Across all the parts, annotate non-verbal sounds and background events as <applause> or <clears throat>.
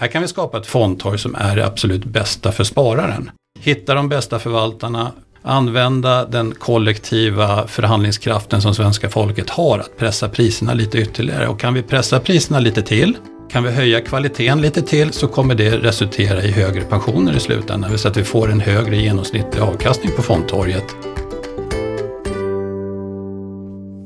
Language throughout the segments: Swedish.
Här kan vi skapa ett fondtorg som är det absolut bästa för spararen. Hitta de bästa förvaltarna, använda den kollektiva förhandlingskraften som svenska folket har att pressa priserna lite ytterligare. Och kan vi pressa priserna lite till, kan vi höja kvaliteten lite till så kommer det resultera i högre pensioner i slutändan. Så att vi får en högre genomsnittlig avkastning på fondtorget.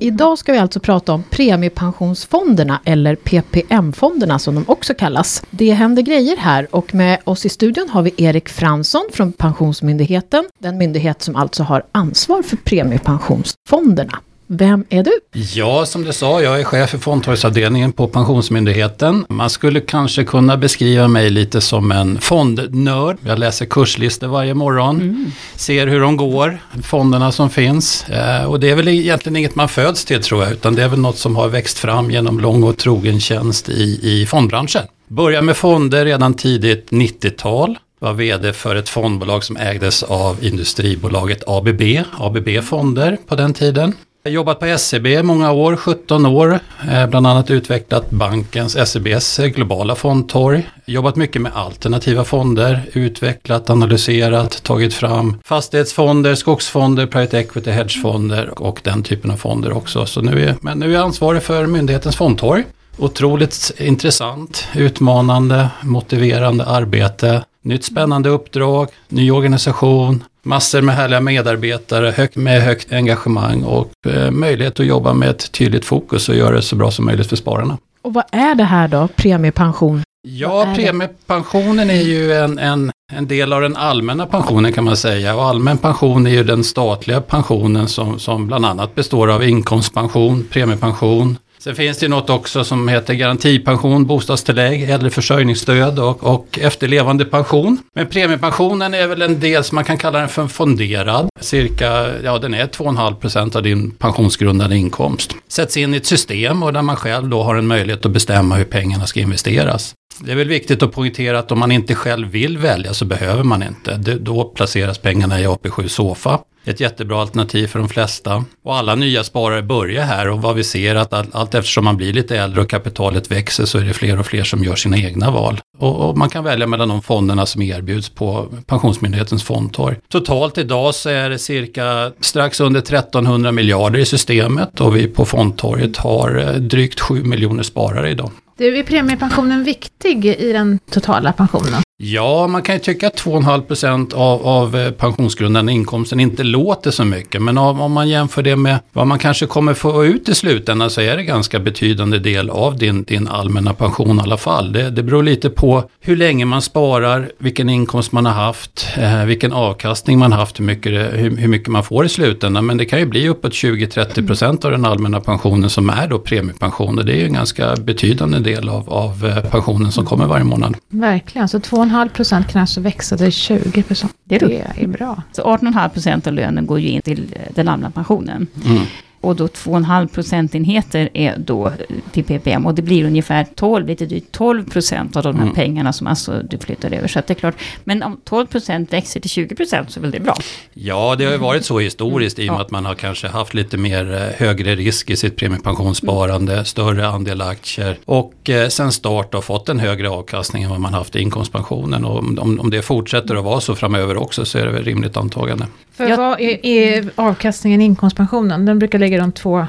Idag ska vi alltså prata om premiepensionsfonderna eller PPM-fonderna som de också kallas. Det händer grejer här och med oss i studion har vi Erik Fransson från Pensionsmyndigheten, den myndighet som alltså har ansvar för premiepensionsfonderna. Vem är du? Ja, som du sa, jag är chef för fondtorgsavdelningen på Pensionsmyndigheten. Man skulle kanske kunna beskriva mig lite som en fondnörd. Jag läser kurslistor varje morgon, mm. ser hur de går, fonderna som finns. Eh, och det är väl egentligen inget man föds till tror jag, utan det är väl något som har växt fram genom lång och trogen tjänst i, i fondbranschen. Började med fonder redan tidigt 90-tal var vd för ett fondbolag som ägdes av industribolaget ABB, ABB Fonder på den tiden. Jag har jobbat på SEB i många år, 17 år. Eh, bland annat utvecklat bankens, SEBs globala fondtorg. Jobbat mycket med alternativa fonder, utvecklat, analyserat, tagit fram fastighetsfonder, skogsfonder, private equity, hedgefonder och den typen av fonder också. Så nu är, men nu är jag ansvarig för myndighetens fondtorg. Otroligt intressant, utmanande, motiverande arbete. Nytt spännande uppdrag, ny organisation, massor med härliga medarbetare hög, med högt engagemang och eh, möjlighet att jobba med ett tydligt fokus och göra det så bra som möjligt för spararna. Och vad är det här då, premiepension? Ja, premiepensionen är ju en, en, en del av den allmänna pensionen kan man säga. Och allmän pension är ju den statliga pensionen som, som bland annat består av inkomstpension, premiepension, Sen finns det något också som heter garantipension, bostadstillägg, äldreförsörjningsstöd och, och efterlevande pension. Men premiepensionen är väl en del som man kan kalla den för fonderad. Cirka, ja den är 2,5 procent av din pensionsgrundande inkomst. Sätts in i ett system och där man själv då har en möjlighet att bestämma hur pengarna ska investeras. Det är väl viktigt att poängtera att om man inte själv vill välja så behöver man inte. Då placeras pengarna i AP7 Sofa ett jättebra alternativ för de flesta. Och alla nya sparare börjar här och vad vi ser att allt, allt eftersom man blir lite äldre och kapitalet växer så är det fler och fler som gör sina egna val. Och, och man kan välja mellan de fonderna som erbjuds på Pensionsmyndighetens fondtorg. Totalt idag så är det cirka strax under 1300 miljarder i systemet och vi på fondtorget har eh, drygt 7 miljoner sparare idag. Du, är premiepensionen viktig i den totala pensionen? Ja, man kan ju tycka att 2,5% av, av eh, pensionsgrundande inkomsten inte låter så mycket. Men om, om man jämför det med vad man kanske kommer få ut i slutändan så är det ganska betydande del av din, din allmänna pension i alla fall. Det, det beror lite på hur länge man sparar, vilken inkomst man har haft, eh, vilken avkastning man har haft, hur mycket, det, hur, hur, mycket man får i slutändan. Men det kan ju bli uppåt 20-30% av den allmänna pensionen som är då premiepension. Och det är ju en ganska betydande del av, av eh, pensionen som kommer varje månad. Verkligen, så 2,5 procent kan alltså växa till 20 procent. Det, det är bra. Så 18,5 procent av lönen går ju in till den allmänna pensionen. Mm och då 2,5 procentenheter är då till PPM och det blir ungefär 12, lite drygt 12 procent av de här mm. pengarna som alltså du flyttar över. Så att det är klart, men om 12 procent växer till 20 procent så är väl det bra? Ja, det har ju varit så historiskt i och med ja. att man har kanske haft lite mer eh, högre risk i sitt premiepensionssparande, mm. större andel aktier och eh, sen start har fått en högre avkastning än vad man haft i inkomstpensionen. Och om, om det fortsätter att vara så framöver också så är det väl rimligt antagande. För jag, vad är, är avkastningen i inkomstpensionen? Den brukar ligga runt två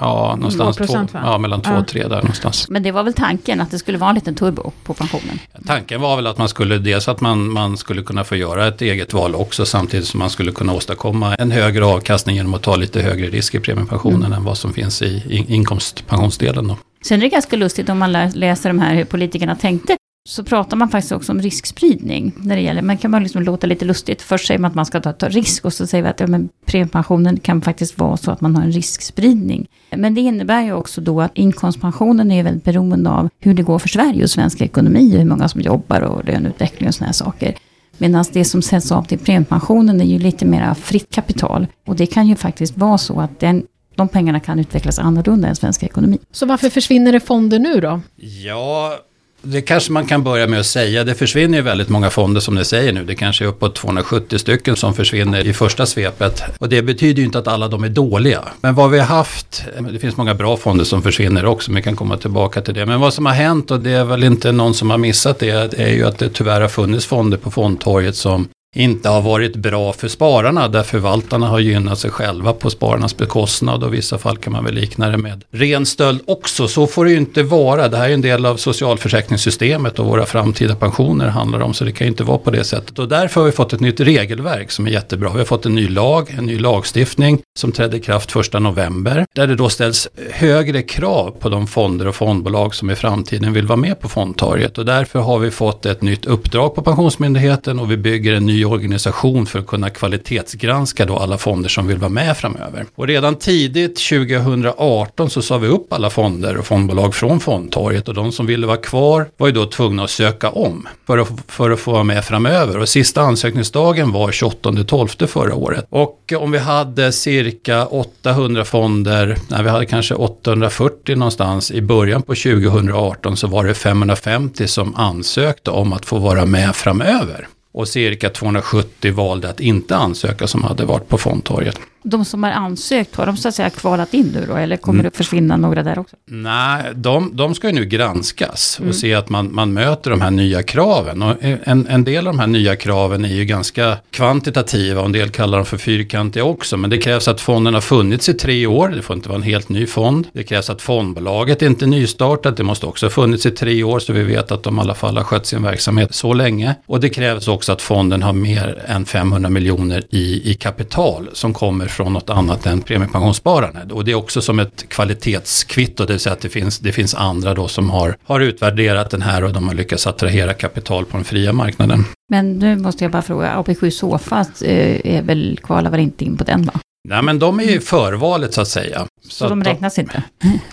Ja, någonstans två, ja, mellan två och tre där någonstans. Men det var väl tanken att det skulle vara en liten turbo på pensionen? Tanken var väl att man skulle, dels att man, man skulle kunna få göra ett eget val också samtidigt som man skulle kunna åstadkomma en högre avkastning genom att ta lite högre risk i premiepensionen mm. än vad som finns i inkomstpensionsdelen. Då. Sen är det ganska lustigt om man läser de här hur politikerna tänkte så pratar man faktiskt också om riskspridning. När det gäller, man kan bara liksom låta lite lustigt. Först säger man att man ska ta, ta risk och så säger vi att ja, men premiepensionen kan faktiskt vara så att man har en riskspridning. Men det innebär ju också då att inkomstpensionen är väldigt beroende av hur det går för Sverige och svensk ekonomi och hur många som jobbar och löneutveckling och sådana här saker. Medan det som sätts av till premiepensionen är ju lite mer fritt kapital. Och det kan ju faktiskt vara så att den de pengarna kan utvecklas annorlunda än svensk ekonomi. Så varför försvinner det fonder nu då? Ja, det kanske man kan börja med att säga. Det försvinner ju väldigt många fonder som ni säger nu. Det kanske är uppåt 270 stycken som försvinner i första svepet. Och det betyder ju inte att alla de är dåliga. Men vad vi har haft, det finns många bra fonder som försvinner också, men vi kan komma tillbaka till det. Men vad som har hänt, och det är väl inte någon som har missat det, det är ju att det tyvärr har funnits fonder på fondtorget som inte har varit bra för spararna där förvaltarna har gynnat sig själva på spararnas bekostnad och i vissa fall kan man väl likna det med ren stöld också. Så får det ju inte vara. Det här är en del av socialförsäkringssystemet och våra framtida pensioner handlar om så det kan ju inte vara på det sättet. Och därför har vi fått ett nytt regelverk som är jättebra. Vi har fått en ny lag, en ny lagstiftning som trädde i kraft 1 november där det då ställs högre krav på de fonder och fondbolag som i framtiden vill vara med på fondtorget och därför har vi fått ett nytt uppdrag på Pensionsmyndigheten och vi bygger en ny organisation för att kunna kvalitetsgranska då alla fonder som vill vara med framöver. Och redan tidigt 2018 så sa vi upp alla fonder och fondbolag från fondtorget och de som ville vara kvar var ju då tvungna att söka om för att, för att få vara med framöver. Och sista ansökningsdagen var 28-12 förra året. Och om vi hade cirka 800 fonder, nej vi hade kanske 840 någonstans i början på 2018 så var det 550 som ansökte om att få vara med framöver och cirka 270 valde att inte ansöka som hade varit på fondtorget de som har ansökt, har de så att säga kvalat in nu då? Eller kommer mm. det försvinna några där också? Nej, de, de ska ju nu granskas och mm. se att man, man möter de här nya kraven. Och en, en del av de här nya kraven är ju ganska kvantitativa och en del kallar dem för fyrkantiga också. Men det krävs att fonden har funnits i tre år, det får inte vara en helt ny fond. Det krävs att fondbolaget är inte är nystartat, det måste också ha funnits i tre år så vi vet att de i alla fall har skött sin verksamhet så länge. Och det krävs också att fonden har mer än 500 miljoner i, i kapital som kommer från något annat än premiepensionssparande. Och det är också som ett kvalitetskvitto, det vill säga att det finns, det finns andra då som har, har utvärderat den här och de har lyckats attrahera kapital på den fria marknaden. Men nu måste jag bara fråga, AP7 Sofa eh, är väl, kvalar väl inte in på den va? Nej men de är ju förvalet så att säga. Så, så de räknas de, inte?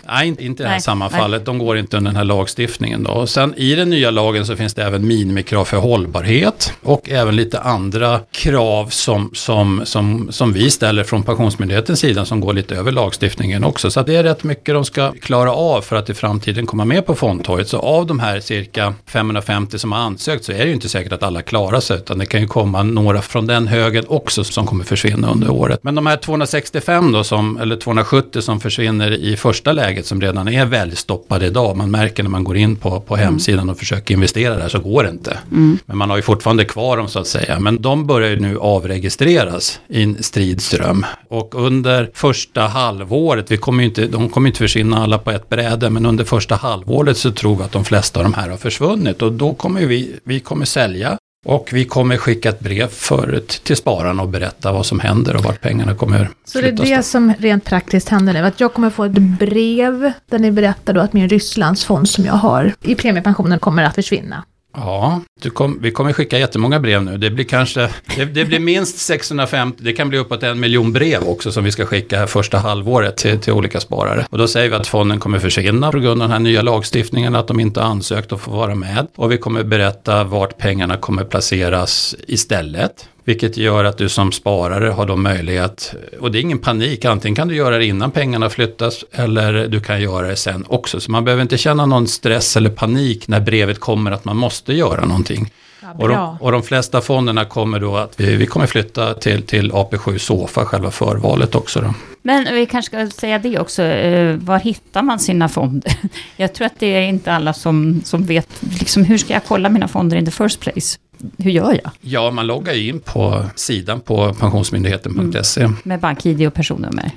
Nej, inte, inte i det här samma nej. fallet. De går inte under den här lagstiftningen. Då. Och sen i den nya lagen så finns det även minimikrav för hållbarhet och även lite andra krav som, som, som, som vi ställer från Pensionsmyndighetens sida som går lite över lagstiftningen också. Så det är rätt mycket de ska klara av för att i framtiden komma med på fondtorget. Så av de här cirka 550 som har ansökt så är det ju inte säkert att alla klarar sig utan det kan ju komma några från den högen också som kommer försvinna under året. Men de här 265 då som, eller 270 som försvinner i första läget som redan är väljstoppade idag. Man märker när man går in på, på mm. hemsidan och försöker investera där så går det inte. Mm. Men man har ju fortfarande kvar dem så att säga. Men de börjar ju nu avregistreras i en stridström. Och under första halvåret, vi kommer inte, de kommer inte försvinna alla på ett bräde, men under första halvåret så tror vi att de flesta av de här har försvunnit. Och då kommer vi, vi kommer sälja och vi kommer skicka ett brev förut till spararna och berätta vad som händer och vart pengarna kommer Så det är det som rent praktiskt händer nu, att jag kommer få ett brev där ni berättar då att min Rysslandsfond som jag har i premiepensionen kommer att försvinna. Ja, kom, vi kommer skicka jättemånga brev nu. Det blir kanske, det, det, blir minst 650, det kan bli uppåt en miljon brev också som vi ska skicka här första halvåret till, till olika sparare. Och då säger vi att fonden kommer försvinna på grund av den här nya lagstiftningen, att de inte har ansökt att få vara med. Och vi kommer berätta vart pengarna kommer placeras istället. Vilket gör att du som sparare har då möjlighet, och det är ingen panik, antingen kan du göra det innan pengarna flyttas eller du kan göra det sen också. Så man behöver inte känna någon stress eller panik när brevet kommer att man måste göra någonting. Ja, och, de, och, de, flesta fonderna kommer då att vi, vi kommer flytta till, till AP7 Sofa, själva förvalet också. Då. Men vi kanske ska säga det också, eh, var hittar man sina fonder? <laughs> Jag tror att det är inte alla som, som vet, liksom, hur ska jag kolla mina fonder in the first place? hur gör jag? Ja, man loggar in på sidan på pensionsmyndigheten.se. Mm. Med bank-id och personnummer.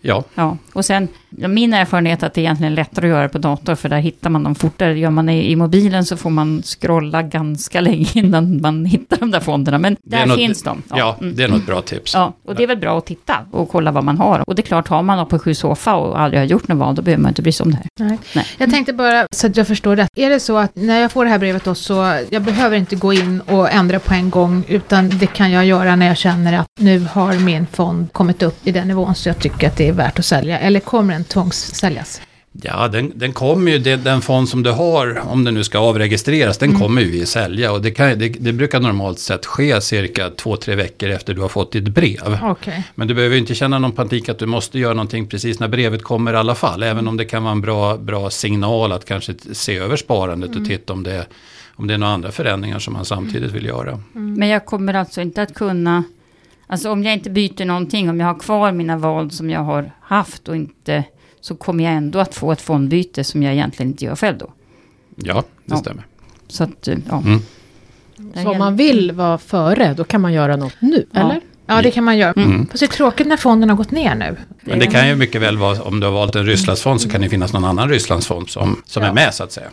Ja. ja. Och sen, min erfarenhet är att det är egentligen lättare att göra på dator, för där hittar man dem fortare. Gör man det i mobilen så får man scrolla ganska <laughs> länge innan man hittar de där fonderna. Men där något, finns de. Ja, ja mm. det är något bra tips. Ja, och det är väl bra att titta och kolla vad man har. Och det är klart, har man på sju soffa och aldrig har gjort något val, då behöver man inte bry sig om det här. Nej. Nej. Jag tänkte bara, så att jag förstår rätt. Är det så att när jag får det här brevet då, så jag behöver inte gå in och ändra på en gång, utan det kan jag göra när jag känner att nu har min fond kommit upp i den nivån så jag tycker att det är värt att sälja, eller kommer den tvångssäljas? Ja, den, den kommer ju, den fond som du har, om den nu ska avregistreras, den Mm. kommer ju vi sälja. Och det, kan, det, det brukar normalt sett ske cirka två, tre veckor efter du har fått ditt brev. Okej. Men du behöver ju inte känna någon panik att du måste göra någonting precis när brevet kommer i alla fall. Även om det kan vara en bra, bra signal att kanske se över sparandet Mm. och titta om det, om det är några andra förändringar som man samtidigt vill göra. Men jag kommer alltså inte att kunna, alltså om jag inte byter någonting, om jag har kvar mina val som jag har haft och inte, så kommer jag ändå att få ett fondbyte som jag egentligen inte gör själv då. Ja, det Ja. stämmer. Så att, eh, ja. Mm. Så om man vill vara före, då kan man göra något nu, Ja. eller? Ja, det kan man göra. Mm. Fast det är tråkigt när fonden har gått ner nu. Men det kan ju mycket väl vara, om du har valt en Rysslandsfond så kan det finnas någon annan Rysslandsfond som, som Ja. är med så att säga.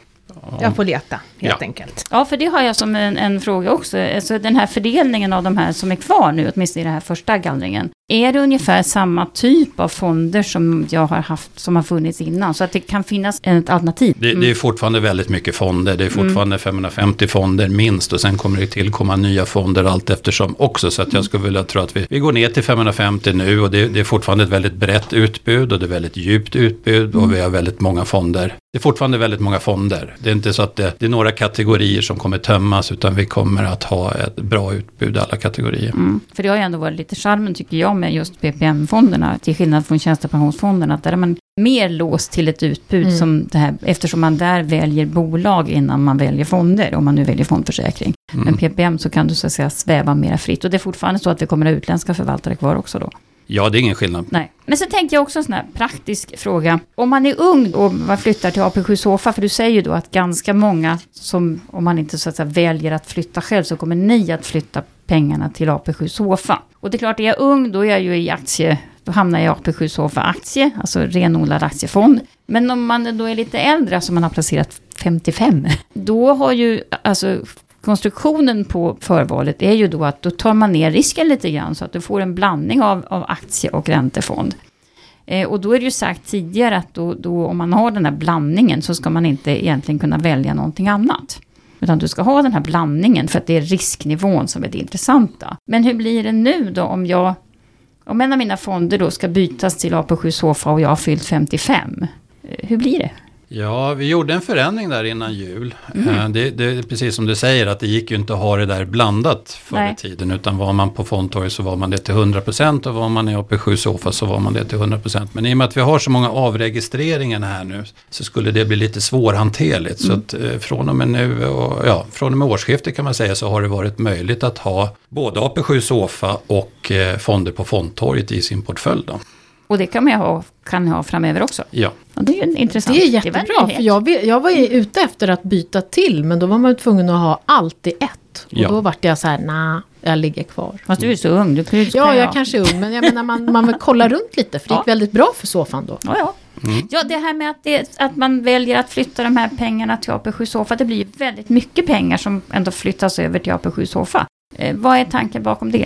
Jag får leta, helt Ja. enkelt. Ja, för det har jag som en, en fråga också. Alltså den här fördelningen av de här som är kvar nu, åtminstone i den här första gallringen. Är det ungefär samma typ av fonder som jag har haft, som har funnits innan? Så att det kan finnas ett alternativ? Det, det är fortfarande väldigt mycket fonder. Det är fortfarande 550 fonder minst och sen kommer det tillkomma nya fonder allt eftersom också. Så att jag skulle vilja tro att vi, vi går ner till 550 nu och det, det är fortfarande ett väldigt brett utbud och det är väldigt djupt utbud och vi har väldigt många fonder. Det är fortfarande väldigt många fonder. Det är inte så att det, det är några kategorier som kommer tömmas utan vi kommer att ha ett bra utbud i alla kategorier. Mm. För det har ju ändå varit lite charmen tycker jag med just PPM-fonderna, till skillnad från tjänstepensionsfonderna, att där är man mer låst till ett utbud Mm. som det här, eftersom man där väljer bolag innan man väljer fonder, om man nu väljer fondförsäkring. Mm. Men PPM så kan du så att säga sväva mera fritt. Och det är fortfarande så att vi kommer att ha utländska förvaltare kvar också då. Ja, det är ingen skillnad. Nej. Men sen tänkte jag också en sån här praktisk fråga. Om man är ung och man flyttar till AP7 Sofa, för du säger ju då att ganska många som, om man inte så att säga väljer att flytta själv, så kommer ni att flytta pengarna till AP7 Sofa. Och det är klart, är jag ung, då är jag ju i aktie, då hamnar jag i AP7 Sofa aktie, alltså renodlad aktiefond. Men om man då är lite äldre, alltså man har placerat 55, <laughs> då har ju, alltså konstruktionen på förvalet är ju då att då tar man ner risken lite grann så att du får en blandning av, av aktie och räntefond. Eh, och då är det ju sagt tidigare att då, då, om man har den här blandningen så ska man inte egentligen kunna välja någonting annat. Utan du ska ha den här blandningen för att det är risknivån som är det intressanta. Men hur blir det nu då om jag, om en av mina fonder då ska bytas till AP7 Sofa och jag har fyllt 55? Eh, hur blir det? Ja, vi gjorde en förändring där innan jul. Eh, Det, det är precis som du säger att det gick ju inte att ha det där blandat förr i tiden. Utan var man på Fondtorg så var man det till 100% och var man i AP7 Sofa så var man det till 100%. Men i och med att vi har så många avregistreringar här nu så skulle det bli lite svårhanterligt. Så att eh, från och med nu och ja, från och med årsskiftet kan man säga så har det varit möjligt att ha både AP7 Sofa och eh, fonder på Fondtorget i sin portfölj. Då. Och det kan man ju ha, kan ha framöver också. Ja. Och det är ju intressant. Det är jättebra, för jag, vill- jag var ju ute efter att byta till, men då var man ju tvungen att ha allt i ett. Och Ja. då vart jag så här, nej, jag ligger kvar. Fast du är så ung, du kan ju Ja, jag ha- kanske är ung, men jag menar man, man vill kolla runt lite, för det gick Ja. väldigt bra för soffan då. Ja, ja. Mm. ja, det här med att, det, att man väljer att flytta de här pengarna till AP7 Sofa, det blir ju väldigt mycket pengar som ändå flyttas över till AP7 Sofa. Eh, vad är tanken bakom det?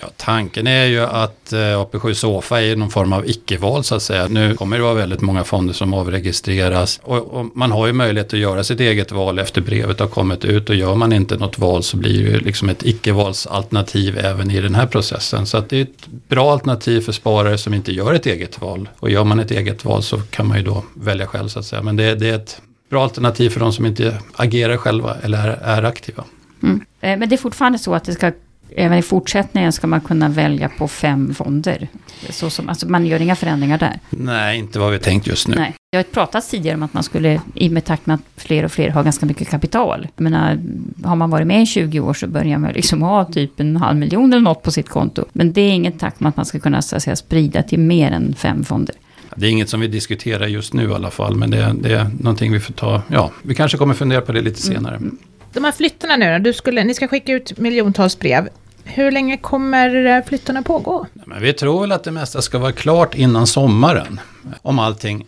Ja, tanken är ju att eh, AP7 Sofa är någon form av icke-val så att säga. Nu kommer det vara väldigt många fonder som avregistreras och, och man har ju möjlighet att göra sitt eget val efter brevet har kommit ut och gör man inte något val så blir det ju liksom ett icke-valsalternativ även i den här processen. Så att det är ett bra alternativ för sparare som inte gör ett eget val. Och gör man ett eget val så kan man ju då välja själv så att säga. Men det, det är ett bra alternativ för de som inte agerar själva eller är, är aktiva. Mm. Eh, men det är fortfarande så att det ska, även i fortsättningen ska man kunna välja på fem fonder. Så som, alltså man gör inga förändringar där. Nej, inte vad vi tänkt just nu. Nej. Jag har pratat tidigare om att man skulle, i med takt med att fler och fler har ganska mycket kapital. Jag menar, har man varit med i 20 år så börjar man liksom ha typ en halv miljon eller något på sitt konto. Men det är ingen takt med att man ska kunna så att säga, sprida till mer än fem fonder. Det är inget som vi diskuterar just nu i alla fall, men det, det är någonting vi får ta, ja, vi kanske kommer fundera på det lite senare. De här flyttarna nu då, du skulle, ni ska skicka ut miljontals brev. Hur länge kommer flyttarna pågå? Men vi tror väl att det mesta ska vara klart innan sommaren. Om allting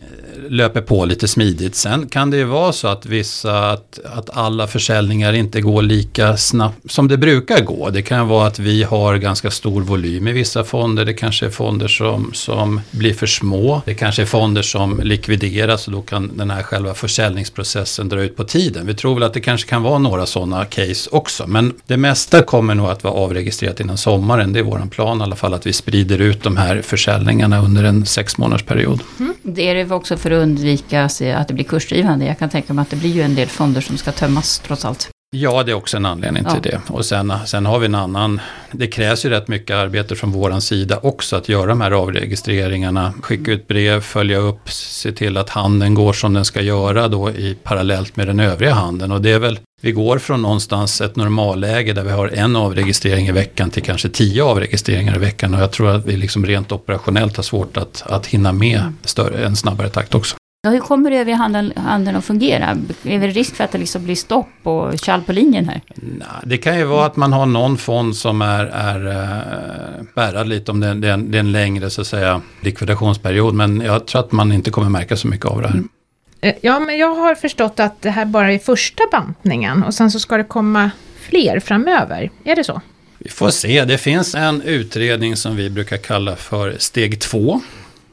löper på lite smidigt. Sen kan det ju vara så att vissa, att, att alla försäljningar inte går lika snabbt som det brukar gå. Det kan vara att vi har ganska stor volym i vissa fonder. Det kanske är fonder som, som blir för små. Det kanske är fonder som likvideras och då kan den här själva försäljningsprocessen dra ut på tiden. Vi tror väl att det kanske kan vara några sådana case också. Men det mesta kommer nog att vara avregistrerat innan sommaren. Det är våran plan i alla fall att vi sprider ut de här försäljningarna under en sex månaders period. Mm. Det är det också för att undvika att det blir kursdrivande. Jag kan tänka mig att det blir ju en del fonder som ska tömmas trots allt. Ja, det är också en anledning Ja. till det. Och sen, sen har vi en annan, det krävs ju rätt mycket arbete från våran sida också att göra de här avregistreringarna, skicka ut brev, följa upp, se till att handeln går som den ska göra då i parallellt med den övriga handeln. Och det är väl, vi går från någonstans ett normalläge där vi har en avregistrering i veckan till kanske tio avregistreringar i veckan. Och jag tror att vi liksom rent operationellt har svårt att, att hinna med större, en snabbare takt också. Ja, hur kommer övriga handeln, handeln att fungera? Är det risk för att det liksom blir stopp och kall på linjen här? Nej, det kan ju vara att man har någon fond som är, är äh, bärad lite om det, det, är en, det är en längre så att säga, likvidationsperiod. Men jag tror att man inte kommer märka så mycket av det här. Eh, Ja, men jag har förstått att det här bara är första bantningen och sen så ska det komma fler framöver. Är det så? Vi får se, det finns en utredning som vi brukar kalla för steg två.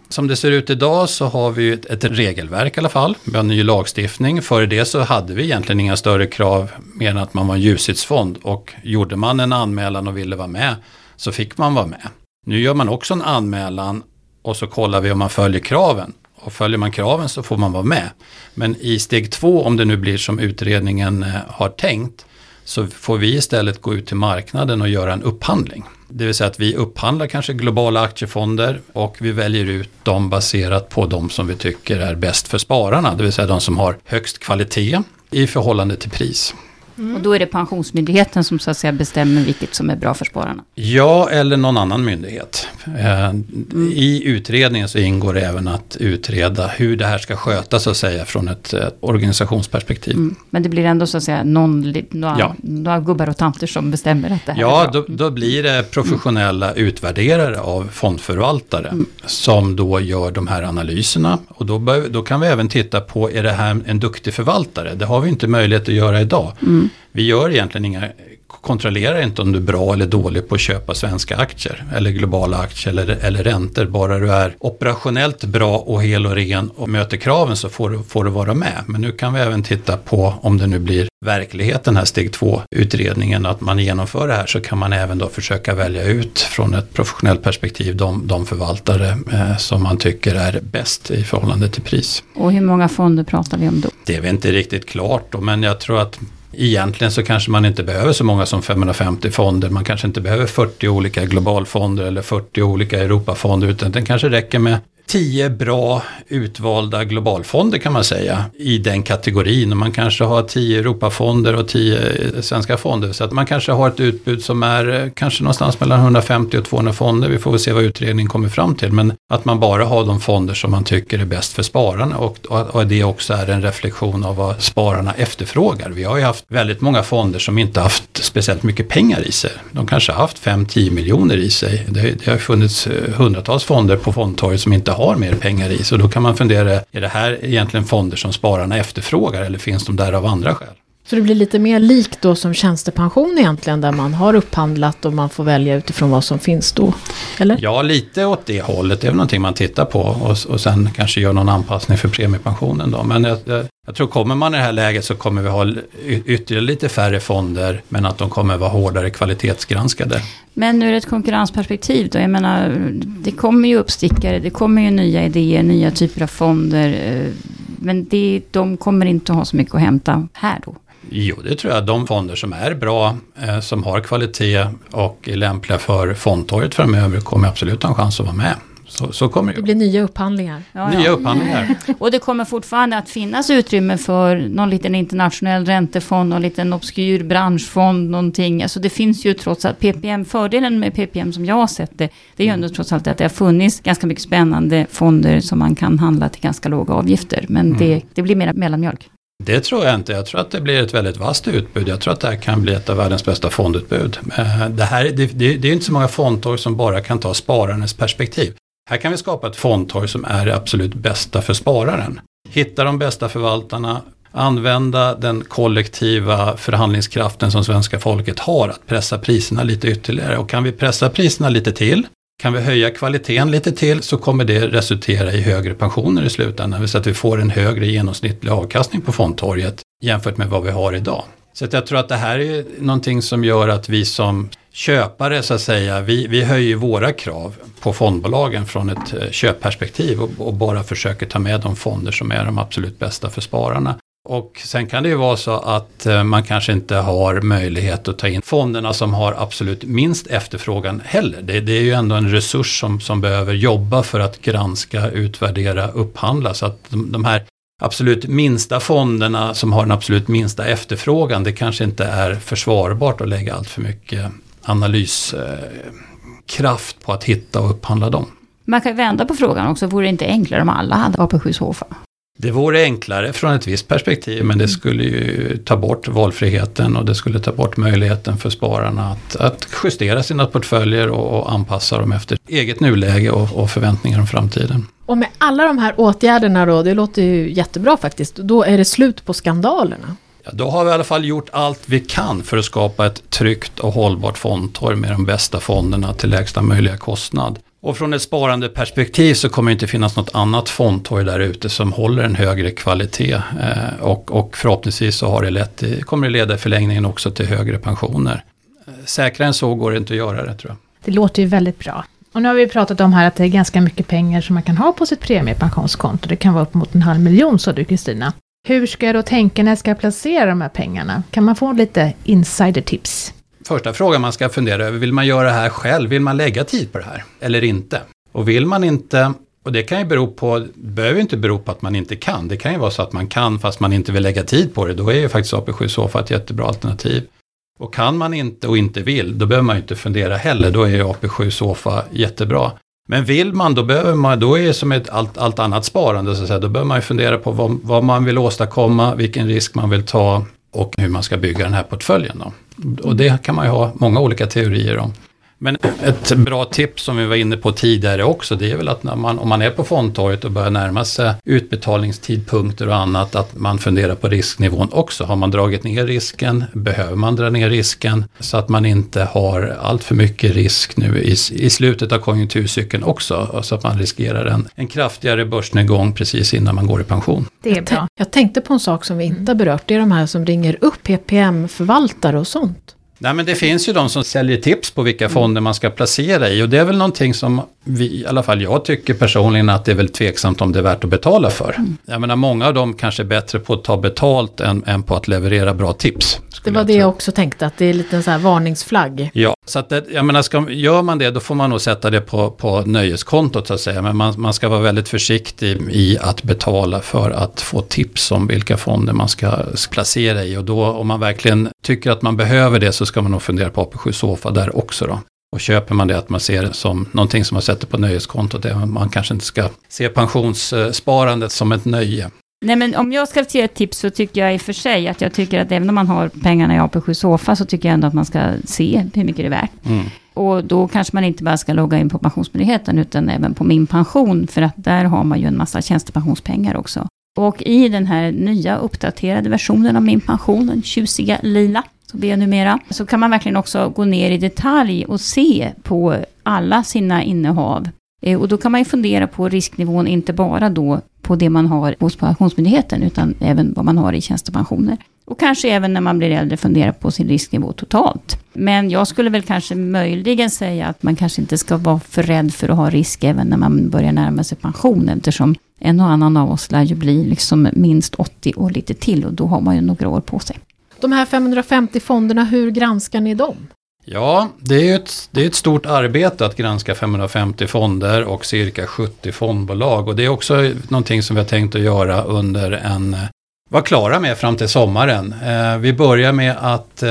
Som det ser ut idag så har vi ett, ett regelverk i alla fall. Vi har ny lagstiftning. Före det så hade vi egentligen inga större krav mer än att man var en ljusitsfond. Och gjorde man en anmälan och ville vara med så fick man vara med. Nu gör man också en anmälan och så kollar vi om man följer kraven. Och följer man kraven så får man vara med. Men i steg två, om det nu blir som utredningen eh, har tänkt, så får vi istället gå ut till marknaden och göra en upphandling. Det vill säga att vi upphandlar kanske globala aktiefonder och vi väljer ut dem baserat på de som vi tycker är bäst för spararna. Det vill säga de som har högst kvalitet i förhållande till pris. Och då är det Pensionsmyndigheten som så att säga bestämmer vilket som är bra för spararna. Ja, eller någon annan myndighet. Eh, I utredningen så ingår det även att utreda hur det här ska skötas så att säga från ett organisationsperspektiv. Mm. Men det blir ändå så att säga någon, några, Ja. några gubbar och tanter som bestämmer att det här är Ja, bra. då, då blir det professionella utvärderare av fondförvaltare som då gör de här analyserna. Och då, bör, då kan vi även titta på, är det här en duktig förvaltare? Det har vi inte möjlighet att göra idag. Vi gör egentligen inga, kontrollerar inte om du är bra eller dålig på att köpa svenska aktier eller globala aktier eller, eller räntor. Bara du är operationellt bra och hel och ren och möter kraven så får du, får du vara med. Men nu kan vi även titta på om det nu blir verklighet den här steg två utredningen att man genomför det här så kan man även då försöka välja ut från ett professionellt perspektiv de, de förvaltare eh, som man tycker är bäst i förhållande till pris. Och hur många fonder pratar vi om då? Det är väl inte riktigt klart då, men jag tror att egentligen så kanske man inte behöver så många som 550 fonder. Man kanske inte behöver 40 olika globalfonder eller 40 olika Europafonder utan det kanske räcker med tio bra utvalda globalfonder kan man säga i den kategorin. Och man kanske har tio Europafonder och tio eh, svenska fonder. Så att man kanske har ett utbud som är eh, kanske någonstans mellan 150 och 200 fonder. Vi får väl se vad utredningen kommer fram till. Men att man bara har de fonder som man tycker är bäst för spararna och, och, det också är en reflektion av vad spararna efterfrågar. Vi har ju haft väldigt många fonder som inte haft speciellt mycket pengar i sig. De kanske har haft 5-10 miljoner i sig. Det, det har funnits eh, hundratals fonder på fondtorget som inte har mer pengar i. Så då kan man fundera, är det här egentligen fonder som spararna efterfrågar eller finns de där av andra skäl? Så det blir lite mer likt då som tjänstepension egentligen, där man har upphandlat och man får välja utifrån vad som finns då? Eller? Ja, lite åt det hållet. Det är väl någonting man tittar på och, och sen kanske gör någon anpassning för premiepensionen då. Men jag, jag, tror kommer man i det här läget så kommer vi ha ytterligare lite färre fonder men att de kommer vara hårdare kvalitetsgranskade. Men ur ett konkurrensperspektiv då, jag menar, det kommer ju uppstickare, det kommer ju nya idéer, nya typer av fonder. eh, Men det, de kommer inte ha så mycket att hämta här då. Jo, det tror jag. De fonder som är bra, eh, som har kvalitet och är lämpliga för fondtorget framöver kommer absolut ha en chans att vara med. Så, så kommer det Det blir nya upphandlingar. Ja, Nya ja. upphandlingar. <laughs> Och det kommer fortfarande att finnas utrymme för någon liten internationell räntefond, någon liten obskyr branschfond, någonting. Alltså det finns ju trots allt PPM, fördelen med PPM som jag har sett det, det är ju ändå trots allt att det har funnits ganska mycket spännande fonder som man kan handla till ganska låga avgifter. Men det, det blir mer mellanmjölk. Det tror jag inte. Jag tror att det blir ett väldigt vasst utbud. Jag tror att det här kan bli ett av världens bästa fondutbud. Eh, Det, här, det, det, det är inte så många fondtorg som bara kan ta spararens perspektiv. Här kan vi skapa ett fondtorg som är det absolut bästa för spararen. Hitta de bästa förvaltarna, använda den kollektiva förhandlingskraften som svenska folket har att pressa priserna lite ytterligare. Och kan vi pressa priserna lite till, kan vi höja kvaliteten lite till så kommer det resultera i högre pensioner i slutändan. Så att vi får en högre genomsnittlig avkastning på fondtorget jämfört med vad vi har idag. Så att jag tror att det här är någonting som gör att vi som köpare så att säga, vi, vi höjer våra krav på fondbolagen från ett eh, köpperspektiv och, och bara försöker ta med de fonder som är de absolut bästa för spararna. Och sen kan det ju vara så att eh, man kanske inte har möjlighet att ta in fonderna som har absolut minst efterfrågan heller. Det, det är ju ändå en resurs som, som behöver jobba för att granska, utvärdera, upphandla. Så att de, de här absolut minsta fonderna som har den absolut minsta efterfrågan, det kanske inte är försvarbart att lägga allt för mycket analyskraft på att hitta och upphandla dem. Man kan vända på frågan också, vore det inte enklare om alla hade AP7 Sofa? Det vore enklare från ett visst perspektiv men det skulle ju ta bort valfriheten och det skulle ta bort möjligheten för spararna att, att justera sina portföljer och, och anpassa dem efter eget nuläge och, och förväntningar om framtiden. Och med alla de här åtgärderna då, det låter ju jättebra faktiskt, då är det slut på skandalerna. Då har vi i alla fall gjort allt vi kan för att skapa ett tryggt och hållbart fondtorg med de bästa fonderna till lägsta möjliga kostnad. Och från ett sparande perspektiv så kommer det inte finnas något annat fondtorg där ute som håller en högre kvalitet. Eh, och, och, förhoppningsvis så har det lett, kommer det leda i förlängningen också till högre pensioner. Säkrare än så går det inte att göra det tror jag. Det låter ju väldigt bra. Och nu har vi pratat om här att det är ganska mycket pengar som man kan ha på sitt premiepensionskonto. Det kan vara upp mot en halv miljon sa du Kristina. Hur ska jag då tänka när jag ska placera de här pengarna? Kan man få lite insider-tips? Första frågan man ska fundera över, vill man göra det här själv? Vill man lägga tid på det här? Eller inte? Och vill man inte, och det kan ju bero på, det behöver inte bero på att man inte kan. Det kan ju vara så att man kan fast man inte vill lägga tid på det. Då är ju faktiskt AP7 Sofa ett jättebra alternativ. Och kan man inte och inte vill, då behöver man ju inte fundera heller. Då är ju AP7 Sofa jättebra. Men vill man, då behöver man, då är det som ett allt, allt annat sparande, så att säga. då behöver man ju fundera på vad, vad, man vill åstadkomma, vilken risk man vill ta och hur man ska bygga den här portföljen. Då. Och det kan man ju ha många olika teorier om. Men ett bra tips som vi var inne på tidigare också, det är väl att när man, om man är på fondtorget och börjar närma sig utbetalningstidpunkter och annat, att man funderar på risknivån också. Har man dragit ner risken? Behöver man dra ner risken? Så att man inte har allt för mycket risk nu i, i slutet av konjunkturcykeln också, så att man riskerar en, en kraftigare börsnedgång precis innan man går i pension. Det är bra. Jag tänkte på en sak som vi inte har berört, det är de här som ringer upp PPM-förvaltare och sånt. Nej men det finns ju de som säljer tips på vilka fonder man ska placera i och det är väl någonting som vi, i alla fall jag tycker personligen att det är väl tveksamt om det är värt att betala för. Mm. Jag menar många av dem kanske är bättre på att ta betalt än, än på att leverera bra tips. Det var jag det jag också tänkte, att det är lite en sån här varningsflagg. Ja, så att det, jag menar, ska, gör man det då får man nog sätta det på, på nöjeskontot så att säga. Men man, man ska vara väldigt försiktig i att betala för att få tips om vilka fonder man ska placera i. Och då om man verkligen tycker att man behöver det så ska man nog fundera på AP7 Sofa där också då. Och köper man det att man ser det som någonting som man sätter på nöjeskontot, det man kanske inte ska se pensionssparandet som ett nöje. Nej, men om jag ska ge ett tips så tycker jag i och för sig att jag tycker att även om man har pengarna i AP7 Sofa så tycker jag ändå att man ska se hur mycket det är värt. Mm. Och då kanske man inte bara ska logga in på Pensionsmyndigheten utan även på Min Pension för att där har man ju en massa tjänstepensionspengar också. Och i den här nya uppdaterade versionen av Min Pension, den tjusiga lila, som det är numera, så kan man verkligen också gå ner i detalj och se på alla sina innehav. Eh, och då kan man ju fundera på risknivån, inte bara då på det man har hos Pensionsmyndigheten, utan även vad man har i tjänstepensioner. Och kanske även när man blir äldre fundera på sin risknivå totalt. Men jag skulle väl kanske möjligen säga att man kanske inte ska vara för rädd för att ha risk även när man börjar närma sig pension, eftersom en och annan av oss lär ju bli liksom minst 80 år lite till och då har man ju några år på sig. De här 550 fonderna, hur granskar ni dem? Ja, det är ett, det är ett stort arbete att granska 550 fonder och cirka 70 fondbolag. Och det är också någonting som vi har tänkt att göra under en, eh, vara klara med fram till sommaren. Eh, vi börjar med att eh,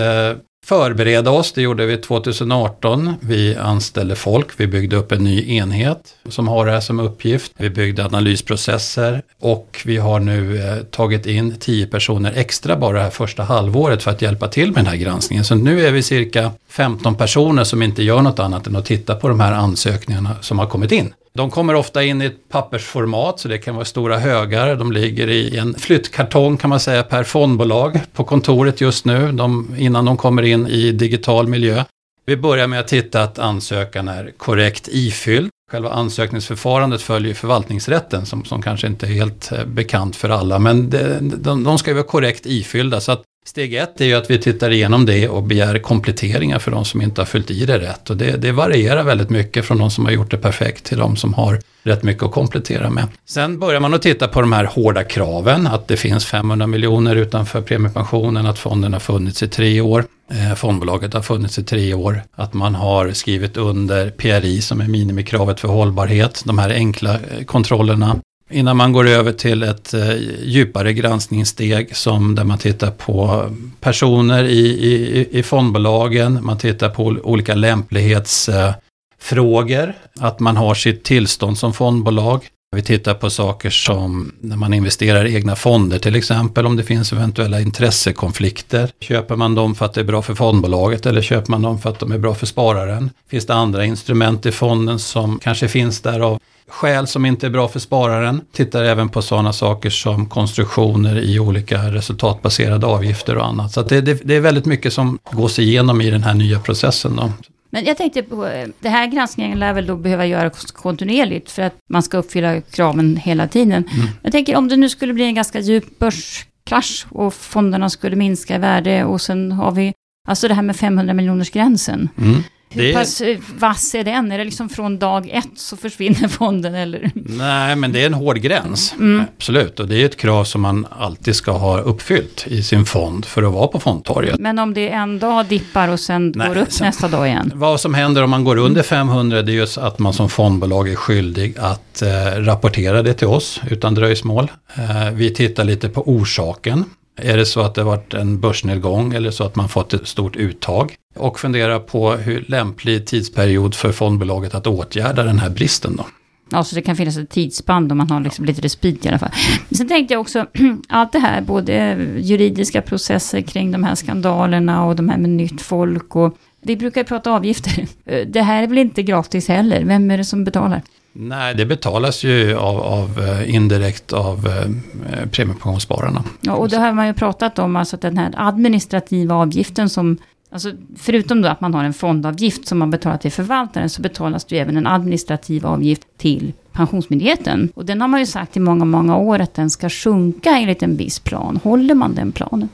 förbereda oss, det gjorde vi 2018. Vi anställde folk, vi byggde upp en ny enhet som har det här som uppgift. Vi byggde analysprocesser och vi har nu eh, tagit in 10 personer extra bara det här första halvåret för att hjälpa till med den här granskningen. Så nu är vi cirka 15 personer som inte gör något annat än att titta på de här ansökningarna som har kommit in. De kommer ofta in i ett pappersformat, så det kan vara stora högar. De ligger i en flyttkartong kan man säga per fondbolag på kontoret just nu, de, innan de kommer in i digital miljö. Vi börjar med att titta att ansökan är korrekt ifylld. Själva ansökningsförfarandet följer förvaltningsrätten som, som kanske inte är helt eh, bekant för alla, men de, de, de ska ju vara korrekt ifyllda. Så att Steg ett är ju att vi tittar igenom det och begär kompletteringar för de som inte har fyllt i det rätt. Och det, det varierar väldigt mycket från de som har gjort det perfekt till de som har rätt mycket att komplettera med. Sen börjar man att titta på de här hårda kraven, att det finns 500 miljoner utanför premiepensionen, att fonden har funnits i tre år. Eh, fondbolaget har funnits i tre år. Att man har skrivit under PRI som är minimikravet för hållbarhet, de här enkla eh, kontrollerna. Innan man går över till ett eh, djupare granskningssteg som där man tittar på personer i, i, i fondbolagen, man tittar på olika lämplighetsfrågor, att man har sitt tillstånd som fondbolag. Vi tittar på saker som när man investerar i egna fonder till exempel, om det finns eventuella intressekonflikter. Köper man dem för att det är bra för fondbolaget eller köper man dem för att de är bra för spararen? Finns det andra instrument i fonden som kanske finns där av skäl som inte är bra för spararen. Tittar även på sådana saker som konstruktioner i olika resultatbaserade avgifter och annat. Så det, det, det, är väldigt mycket som gås igenom i den här nya processen. Då. Men jag tänkte på, det här granskningen lär väl då behöva göras kontinuerligt för att man ska uppfylla kraven hela tiden. Mm. Jag tänker om det nu skulle bli en ganska djup börskrasch och fonderna skulle minska i värde och sen har vi, alltså det här med 500 miljoners gränsen. Mm. Hur det... pass eh, vass är den? Är det liksom från dag ett så försvinner <laughs> fonden eller? Nej, men det är en hård gräns. Mm. Absolut, och det är ett krav som man alltid ska ha uppfyllt i sin fond för att vara på fondtorget. Men om det en dag dippar och sen Nej, går upp sen, nästa dag igen? <laughs> Vad som händer om man går under 500 det är just att man som fondbolag är skyldig att eh, rapportera det till oss utan dröjsmål. Eh, vi tittar lite på orsaken. Är det så att det varit en börsnedgång eller så att man fått ett stort uttag? Och fundera på hur lämplig tidsperiod för fondbolaget att åtgärda den här bristen då. Ja, så det kan finnas ett tidsspann om man har liksom lite respit i alla fall. Sen tänkte jag också, <clears throat> allt det här, både juridiska processer kring de här skandalerna och de här med nytt folk och vi brukar prata avgifter. <laughs> Det här är väl inte gratis heller? Vem är det som betalar? Nej, det betalas ju av, av eh, indirekt av eh, premiepensionsspararna. Ja, och det har man ju pratat om, alltså att den här administrativa avgiften som Alltså, förutom då att man har en fondavgift som man betalar till förvaltaren så betalas det ju även en administrativ avgift till Pensionsmyndigheten. Och den har man ju sagt i många, många år att den ska sjunka enligt en viss plan. Håller man den planen?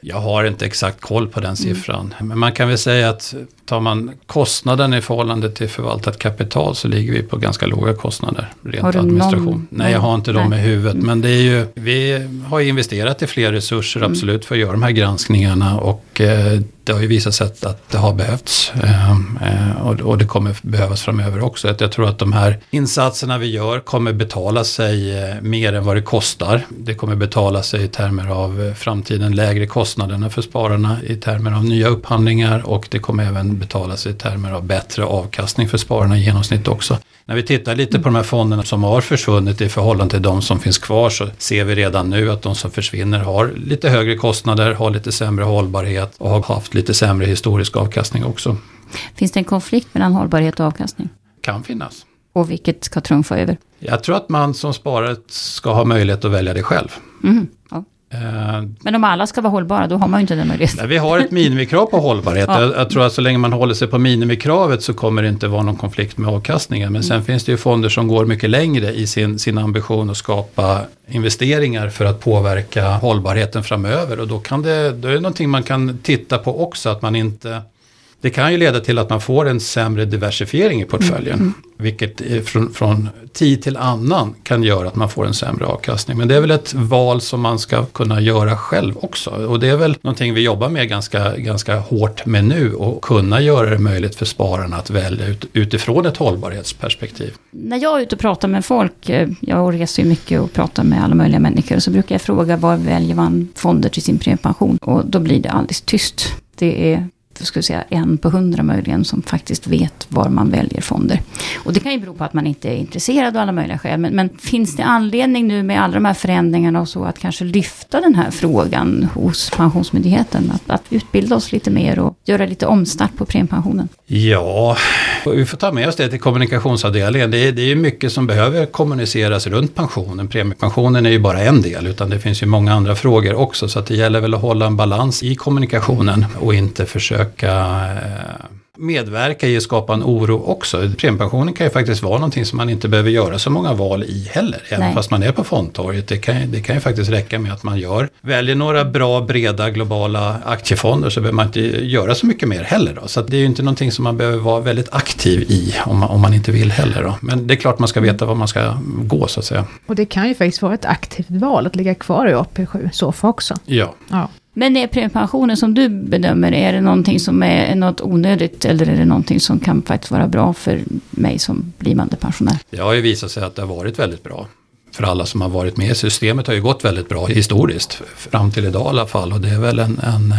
Jag har inte exakt koll på den siffran. Mm. Men man kan väl säga att tar man kostnaden i förhållande till förvaltat kapital så ligger vi på ganska låga kostnader. Rent har du administration. Någon? Nej, jag har inte dem i huvudet. Mm. Men det är ju, vi har investerat i fler resurser mm. absolut för att göra de här granskningarna. Och eh, det har ju visat sig att, det har behövts. Ehm, eh, och, det kommer behövas framöver också. jag tror att de här insatserna vi gör kommer betala sig eh, mer än vad det kostar. Det kommer betala sig i termer av framtiden lägre kostnaderna för spararna i termer av nya upphandlingar och det kommer även betala sig i termer av bättre avkastning för spararna i genomsnitt också. När vi tittar lite på de här fonderna som har försvunnit i förhållande till de som finns kvar så ser vi redan nu att de som försvinner har lite högre kostnader, har lite sämre hållbarhet och har haft lite sämre historisk avkastning också. Finns det en konflikt mellan hållbarhet och avkastning? Kan finnas. Och vilket ska trumfa över? Jag tror att man som sparare ska ha möjlighet att välja det själv. Mm, ja. Eh, Men om alla ska vara hållbara, då har man ju inte den möjligheten. Vi har ett minimikrav på hållbarhet. ja. jag, jag, tror att så länge man håller sig på minimikravet så kommer det inte vara någon konflikt med avkastningen. Men sen mm. finns det ju fonder som går mycket längre i sin, sin ambition att skapa investeringar för att påverka hållbarheten framöver. Och då, kan det, då är det någonting man kan titta på också, att man inte det kan ju leda till att man får en sämre diversifiering i portföljen. Mm. Vilket från, från tid till annan kan göra att man får en sämre avkastning. Men det är väl ett val som man ska kunna göra själv också. Och det är väl någonting vi jobbar med ganska, ganska hårt med nu. Och kunna göra det möjligt för spararna att välja ut, utifrån ett hållbarhetsperspektiv. När jag är ute och pratar med folk, eh, jag reser ju mycket och pratar med alla möjliga människor. Så brukar jag fråga var väljer man fonder till sin premiepension? Och då blir det alldeles tyst. Det är skulle säga, en på hundra möjligen som faktiskt vet var man väljer fonder. Och det kan ju bero på att man inte är intresserad av alla möjliga skäl. Men, men finns det anledning nu med alla de här förändringarna och så att kanske lyfta den här frågan hos Pensionsmyndigheten? Att, att utbilda oss lite mer och göra lite omstart på premiepensionen? Ja, vi får ta med oss det till kommunikationsavdelningen. Det är, det är mycket som behöver kommuniceras runt pensionen. Premiepensionen är ju bara en del, utan det finns ju många andra frågor också. Så att det gäller väl att hålla en balans i kommunikationen och inte försöka eh, medverka i att skapa en oro också. Premiepensionen kan ju faktiskt vara någonting som man inte behöver göra så många val i heller. Även Nej. fast man är på fondtorget. Det kan, det kan ju faktiskt räcka med att man gör, väljer några bra breda globala aktiefonder så behöver man inte göra så mycket mer heller. Då. Så det är ju inte någonting som man behöver vara väldigt aktiv i om man, om man inte vill heller. Då. Men det är klart man ska veta var man ska gå så att säga. Och det kan ju faktiskt vara ett aktivt val att ligga kvar i AP7 SOFA också. Ja. Ja. Men är premiepensionen som du bedömer, är det någonting som är något onödigt eller är det någonting som kan faktiskt vara bra för mig som blivande pensionär? Det har ju visat sig att det har varit väldigt bra. För alla som har varit med. Systemet har ju gått väldigt bra historiskt. Fram till idag i alla fall. Och det är väl en, en,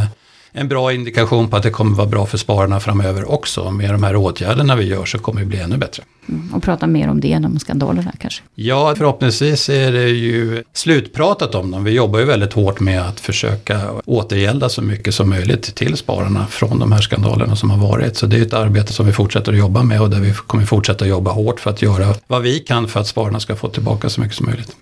en bra indikation på att det kommer vara bra för spararna framöver också. Med de här åtgärderna vi gör så kommer det bli ännu bättre. Mm, Och prata mer om det än om skandalerna kanske. Ja, förhoppningsvis är det ju slutpratat om dem. Vi jobbar ju väldigt hårt med att försöka återgälda så mycket som möjligt till spararna från de här skandalerna som har varit. Så det är ett arbete som vi fortsätter att jobba med och där vi kommer fortsätta jobba hårt för att göra vad vi kan för att spararna ska få tillbaka så mycket som möjligt.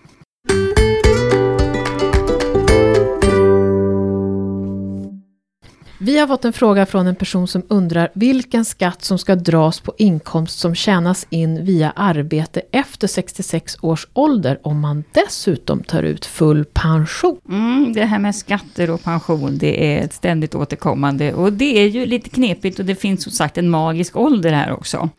Vi har fått en fråga från en person som undrar vilken skatt som ska dras på inkomst som tjänas in via arbete efter 66 års ålder om man dessutom tar ut full pension. Mm, det här med skatter och pension, det är ett ständigt återkommande. Och det är ju lite knepigt och det finns som sagt en magisk ålder här också.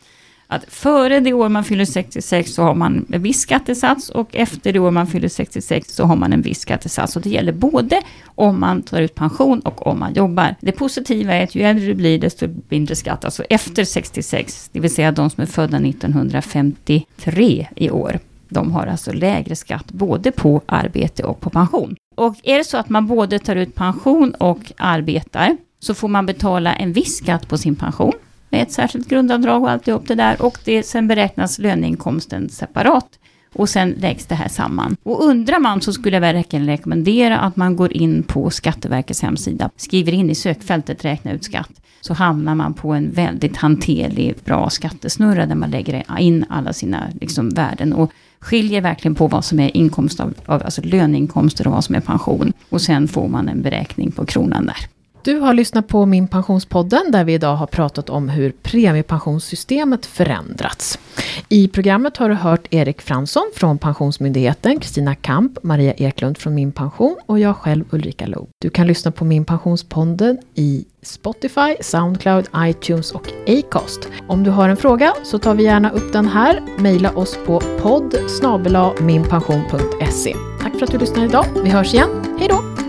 Att före det år man fyller 66 så har man en viss skattesats och efter det år man fyller 66 så har man en viss skattesats. Och det gäller både om man tar ut pension och om man jobbar. Det positiva är att ju äldre du blir desto mindre skatt. Alltså efter 66, det vill säga de som är födda 1953 i år. De har alltså lägre skatt både på arbete och på pension. Och är det så att man både tar ut pension och arbetar så får man betala en viss skatt på sin pension med ett särskilt grundavdrag och alltihop det där. Och det, sen beräknas löneinkomsten separat. Och sen läggs det här samman. Och undrar man så skulle jag verkligen rekommendera att man går in på Skatteverkets hemsida, skriver in i sökfältet räkna ut skatt. Så hamnar man på en väldigt hanterlig, bra skattesnurra där man lägger in alla sina liksom, värden. Och skiljer verkligen på vad som är inkomst av, av alltså löneinkomster och vad som är pension. Och sen får man en beräkning på kronan där. Du har lyssnat på Min Pensionspodden där vi idag har pratat om hur premiepensionssystemet förändrats. I programmet har du hört Erik Fransson från Pensionsmyndigheten, Kristina Kamp, Maria Eklund från Min Pension och jag själv Ulrika Lo. Du kan lyssna på Min Pensionspodden i Spotify, Soundcloud, iTunes och Acast. Om du har en fråga så tar vi gärna upp den här. Mejla oss på podd minpension.se. Tack för att du lyssnade idag. Vi hörs igen. Hej då!